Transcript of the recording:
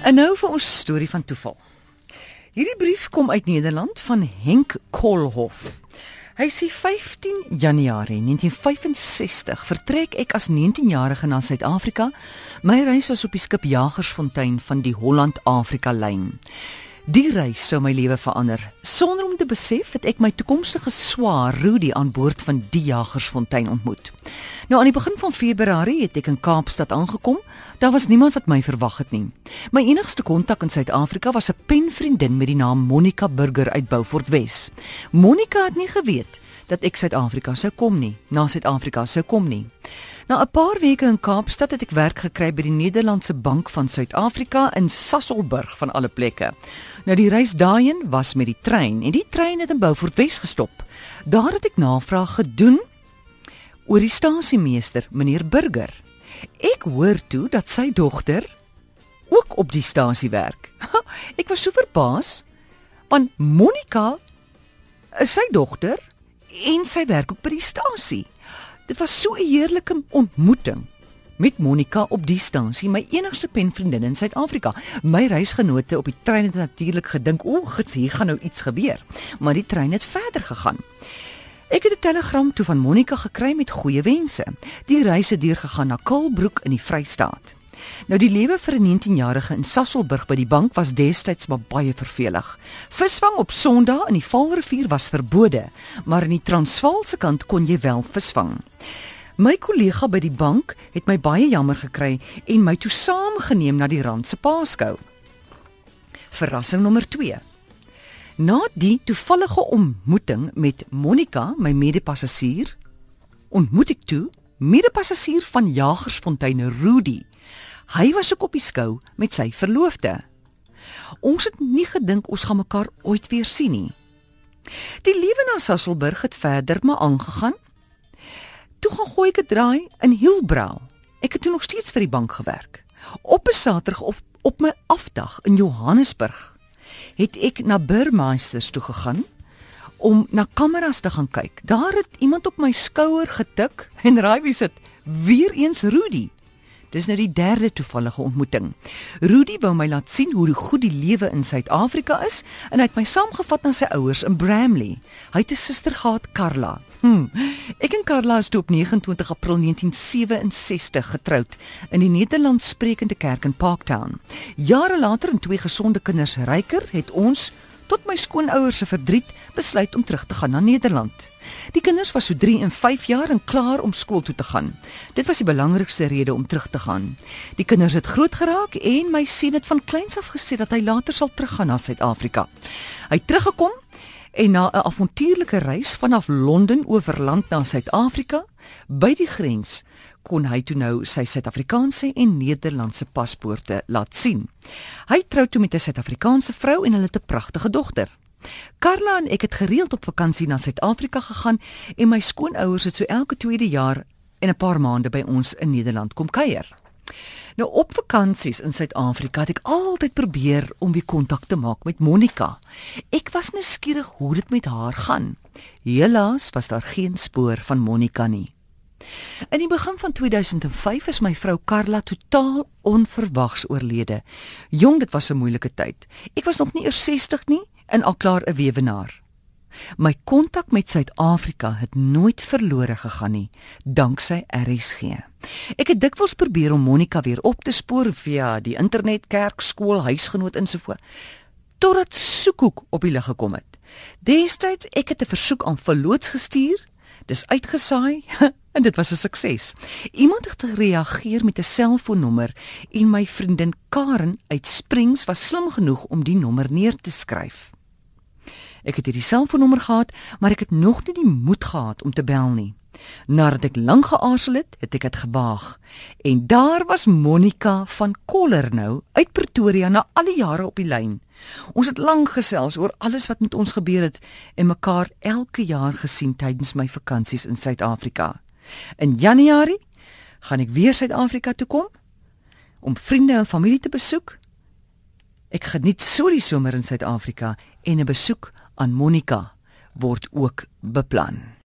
En nou vir ons storie van toeval. Hierdie brief kom uit Nederland van Henk Kolhof. Hy sê 15 Januarie 1965 vertrek ek as 19-jarige na Suid-Afrika. My reis was op die skip Jagersfontein van die Holland-Afrika lyn. Die reis sou my lewe verander. Sonder om te besef het ek my toekomstige swaar Rudy aan boord van die Jagersfontein ontmoet. Nou aan die begin van Februarie het ek in Kaapstad aangekom. Daar was niemand wat my verwag het nie. My enigste kontak in Suid-Afrika was 'n penvriendin met die naam Monica Burger uit Beaufort Wes. Monica het nie geweet dat ek Suid-Afrika sou kom nie, na Suid-Afrika sou kom nie. Na 'n paar weke in Kaapstad het ek werk gekry by die Nederlandse Bank van Suid-Afrika in Sasolburg van alle plekke. Nou die reis daarheen was met die trein en die trein het in Beaufort Wes gestop. Daar het ek navraag gedoen oor die stasiemeester, meneer Burger. Ek hoor toe dat sy dogter ook op die stasie werk. ek was so verbaas want Monica is sy dogter en sy werk ook by die stasie. Dit was so 'n heerlike ontmoeting met Monica op die stasie, my enigste penvriendin in Suid-Afrika. My reisgenote op die trein het natuurlik gedink, "O, gits, hier gaan nou iets gebeur." Maar die trein het verder gegaan. Ek het 'n telegram toe van Monica gekry met goeie wense. Die reis het deurgegaan na Kulbroek in die Vrystaat. Nou die lewe vir 'n 19-jarige in Sasselburg by die bank was destyds baie vervelig. Visvang op Sondag in die Vaalrivier was verbode, maar in die Transvaalse kant kon jy wel visvang. My kollega by die bank het my baie jammer gekry en my toe saamgeneem na die Rand se Paaskou. Verrassing nommer 2. Na die toevallige ontmoeting met Monica, my mede-passasier, ontmoet ek toe mede-passasier van Jagersfontein Rudy. Hy was ook op die skou met sy verloofde. Ons het nie gedink ons gaan mekaar ooit weer sien nie. Die lewe na Sasselburg het verder maar aangegaan. Toe gaan gooi ek 'n draai in Hielbrau. Ek het toe nog steeds vir die bank gewerk. Op 'n Saterdag of op my afdag in Johannesburg het ek na Burmeisters toe gegaan om na kameras te gaan kyk. Daar het iemand op my skouer getik en raai wie sit? Weer eens Rudy. Dis nou die derde toevallige ontmoeting. Rudy wou my laat sien hoe goed die lewe in Suid-Afrika is en hy het my saamgevat na sy ouers in Bramley. Hy het 'n suster gehad, Karla. Hm. Ek en Karla is toe op 29 April 1967 getroud in die Nederlandssprekende kerk in Parktown. Jare later en twee gesonde kinders ryker, het ons tot my skoonouers se verdriet besluit om terug te gaan na Nederland. Die kinders was so 3 en 5 jaar en klaar om skool toe te gaan. Dit was die belangrikste rede om terug te gaan. Die kinders het groot geraak en my seun het van kleins af gesê dat hy later sal teruggaan na Suid-Afrika. Hy het teruggekom en na 'n avontuurlike reis vanaf Londen oor land na Suid-Afrika by die grens kon hy toe nou sy Suid-Afrikaanse en Nederlandse paspoorte laat sien. Hy trou toe met 'n Suid-Afrikaanse vrou en hulle het 'n pragtige dogter. Karla en ek het gereeld op vakansie na Suid-Afrika gegaan en my skoonouers het so elke tweede jaar en 'n paar maande by ons in Nederland kom kuier. Nou op vakansies in Suid-Afrika het ek altyd probeer om weer kontak te maak met Monica. Ek was nuuskierig hoe dit met haar gaan. Helaas was daar geen spoor van Monica nie. In die begin van 2005 is my vrou Karla totaal onverwags oorlede. Jong, dit was 'n moeilike tyd. Ek was nog nie eers 60 nie en al klaar 'n weewenaar. My kontak met Suid-Afrika het nooit verlore gegaan nie, danksy RSG. Ek het dikwels probeer om Monica weer op te spoor via die internet, kerk, skool, huisgenoot ensovoorts, totdat soekhoek op die lig gekom het. Destyds ek het 'n versoek aan verloots gestuur, dis uitgesaai en dit was 'n sukses. Iemand het gereageer met 'n selfoonnommer en my vriendin Karen uit Springs was slim genoeg om die nommer neer te skryf. Ek het hierdie selfoonnommer gehad, maar ek het nog nie die moed gehad om te bel nie. Nadat ek lank geaarsel het, het ek dit gewaag. En daar was Monica van Koller nou uit Pretoria na al die jare op die lyn. Ons het lank gesels oor alles wat met ons gebeur het en mekaar elke jaar gesien tydens my vakansies in Suid-Afrika. In Januarie gaan ek weer Suid-Afrika toe kom om vriende en familie te besoek. Ek geniet so die somer in Suid-Afrika en 'n besoek aan Monica word ook beplan.